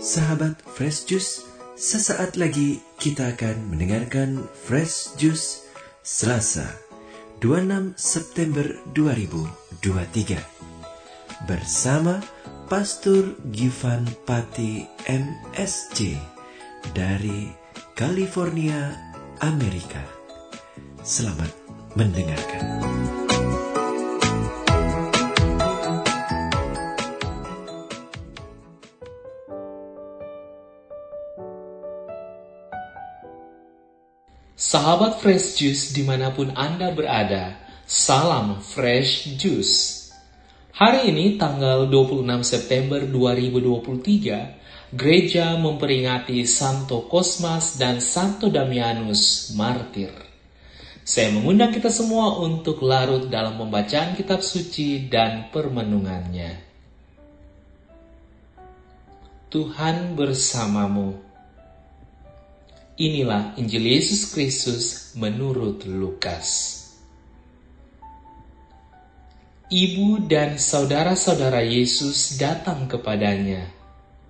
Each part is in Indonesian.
Sahabat Fresh Juice, sesaat lagi kita akan mendengarkan Fresh Juice Selasa 26 September 2023 bersama Pastor Givan Pati MSC dari California, Amerika. Selamat mendengarkan. Sahabat Fresh Juice di mana pun Anda berada, salam Fresh Juice. Hari ini tanggal 26 September 2023, gereja memperingati Santo Cosmas dan Santo Damianus Martir. Saya mengundang kita semua untuk larut dalam pembacaan kitab suci dan permenungannya. Tuhan bersamamu. Inilah Injil Yesus Kristus menurut Lukas. Ibu dan saudara-saudara Yesus datang kepadanya,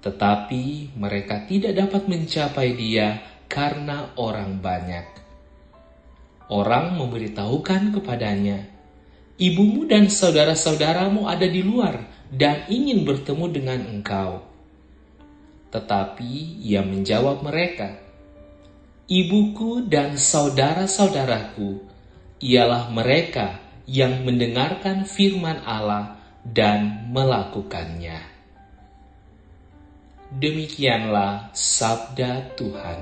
tetapi mereka tidak dapat mencapai Dia karena orang banyak. Orang memberitahukan kepadanya, "Ibumu dan saudara-saudaramu ada di luar dan ingin bertemu dengan engkau." Tetapi ia menjawab mereka, ibuku dan saudara-saudaraku ialah mereka yang mendengarkan firman Allah dan melakukannya. Demikianlah sabda Tuhan.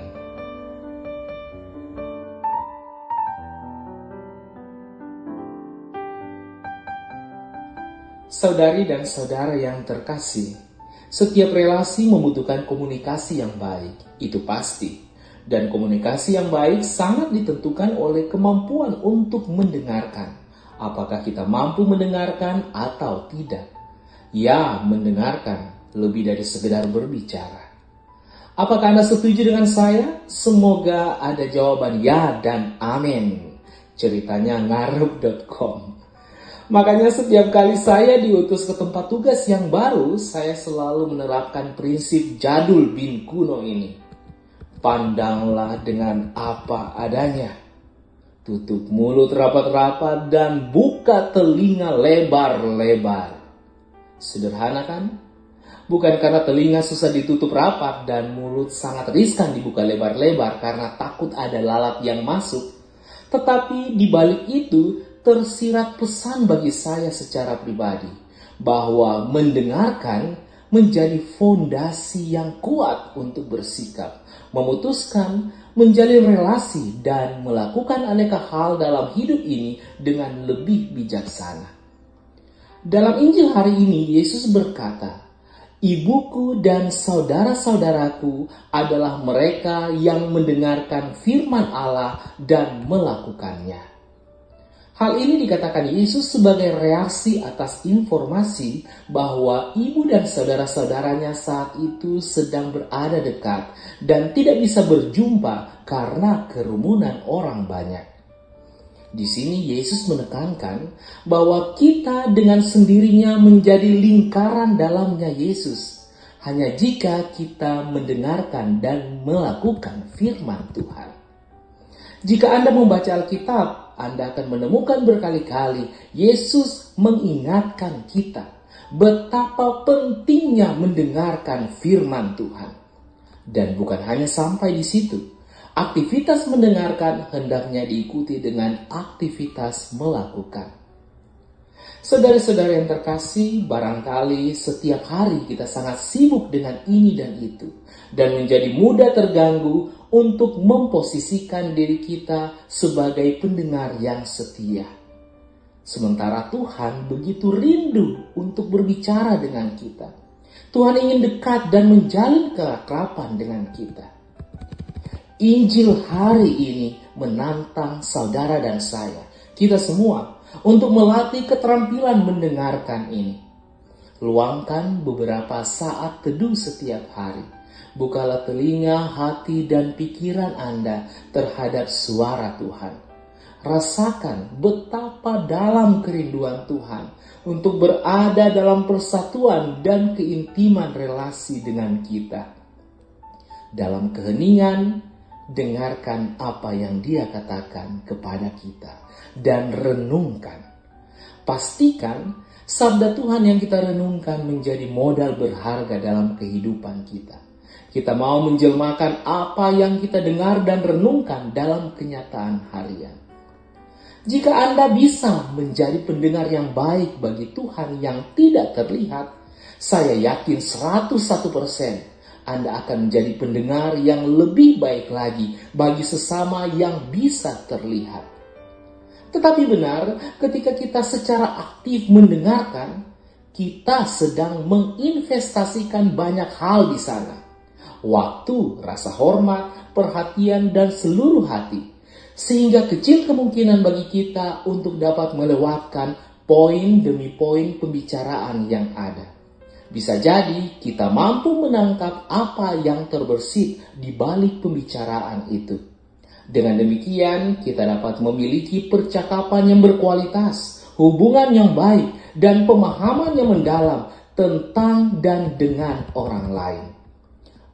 Saudari dan saudara yang terkasih, setiap relasi membutuhkan komunikasi yang baik, itu pasti dan komunikasi yang baik sangat ditentukan oleh kemampuan untuk mendengarkan. Apakah kita mampu mendengarkan atau tidak? Ya, mendengarkan lebih dari sekedar berbicara. Apakah Anda setuju dengan saya? Semoga ada jawaban ya dan amin. Ceritanya ngarep.com. Makanya setiap kali saya diutus ke tempat tugas yang baru, saya selalu menerapkan prinsip jadul bin kuno ini pandanglah dengan apa adanya. Tutup mulut rapat-rapat dan buka telinga lebar-lebar. Sederhana kan? Bukan karena telinga susah ditutup rapat dan mulut sangat riskan dibuka lebar-lebar karena takut ada lalat yang masuk. Tetapi di balik itu tersirat pesan bagi saya secara pribadi bahwa mendengarkan menjadi fondasi yang kuat untuk bersikap, memutuskan, menjalin relasi, dan melakukan aneka hal dalam hidup ini dengan lebih bijaksana. Dalam Injil hari ini, Yesus berkata, Ibuku dan saudara-saudaraku adalah mereka yang mendengarkan firman Allah dan melakukannya. Hal ini dikatakan Yesus sebagai reaksi atas informasi bahwa ibu dan saudara-saudaranya saat itu sedang berada dekat dan tidak bisa berjumpa karena kerumunan orang banyak. Di sini Yesus menekankan bahwa kita dengan sendirinya menjadi lingkaran dalamnya Yesus hanya jika kita mendengarkan dan melakukan firman Tuhan. Jika Anda membaca Alkitab, anda akan menemukan berkali-kali Yesus mengingatkan kita betapa pentingnya mendengarkan firman Tuhan. Dan bukan hanya sampai di situ, aktivitas mendengarkan hendaknya diikuti dengan aktivitas melakukan. Saudara-saudara yang terkasih, barangkali setiap hari kita sangat sibuk dengan ini dan itu, dan menjadi mudah terganggu untuk memposisikan diri kita sebagai pendengar yang setia. Sementara Tuhan begitu rindu untuk berbicara dengan kita. Tuhan ingin dekat dan menjalin keakraban dengan kita. Injil hari ini menantang saudara dan saya, kita semua, untuk melatih keterampilan mendengarkan ini. Luangkan beberapa saat teduh setiap hari bukalah telinga, hati, dan pikiran Anda terhadap suara Tuhan. Rasakan betapa dalam kerinduan Tuhan untuk berada dalam persatuan dan keintiman relasi dengan kita. dalam keheningan, dengarkan apa yang dia katakan kepada kita dan renungkan. Pastikan sabda Tuhan yang kita renungkan menjadi modal berharga dalam kehidupan kita. Kita mau menjelmakan apa yang kita dengar dan renungkan dalam kenyataan harian. Jika Anda bisa menjadi pendengar yang baik bagi Tuhan yang tidak terlihat, saya yakin 101% Anda akan menjadi pendengar yang lebih baik lagi bagi sesama yang bisa terlihat. Tetapi benar, ketika kita secara aktif mendengarkan, kita sedang menginvestasikan banyak hal di sana waktu, rasa hormat, perhatian, dan seluruh hati. Sehingga kecil kemungkinan bagi kita untuk dapat melewatkan poin demi poin pembicaraan yang ada. Bisa jadi kita mampu menangkap apa yang terbersit di balik pembicaraan itu. Dengan demikian, kita dapat memiliki percakapan yang berkualitas, hubungan yang baik, dan pemahaman yang mendalam tentang dan dengan orang lain.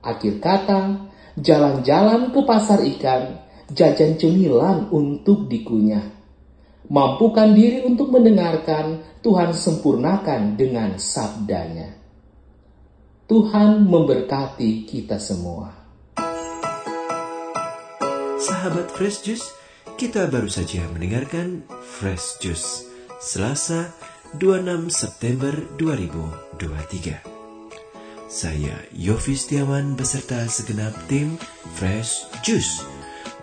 Akhir kata, jalan-jalan ke pasar ikan, jajan cemilan untuk dikunyah. Mampukan diri untuk mendengarkan, Tuhan sempurnakan dengan sabdanya. Tuhan memberkati kita semua. Sahabat Fresh Juice, kita baru saja mendengarkan Fresh Juice Selasa 26 September 2023. Saya Yofi Setiawan beserta segenap tim Fresh Juice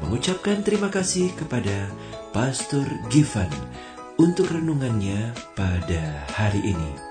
mengucapkan terima kasih kepada Pastor Givan untuk renungannya pada hari ini.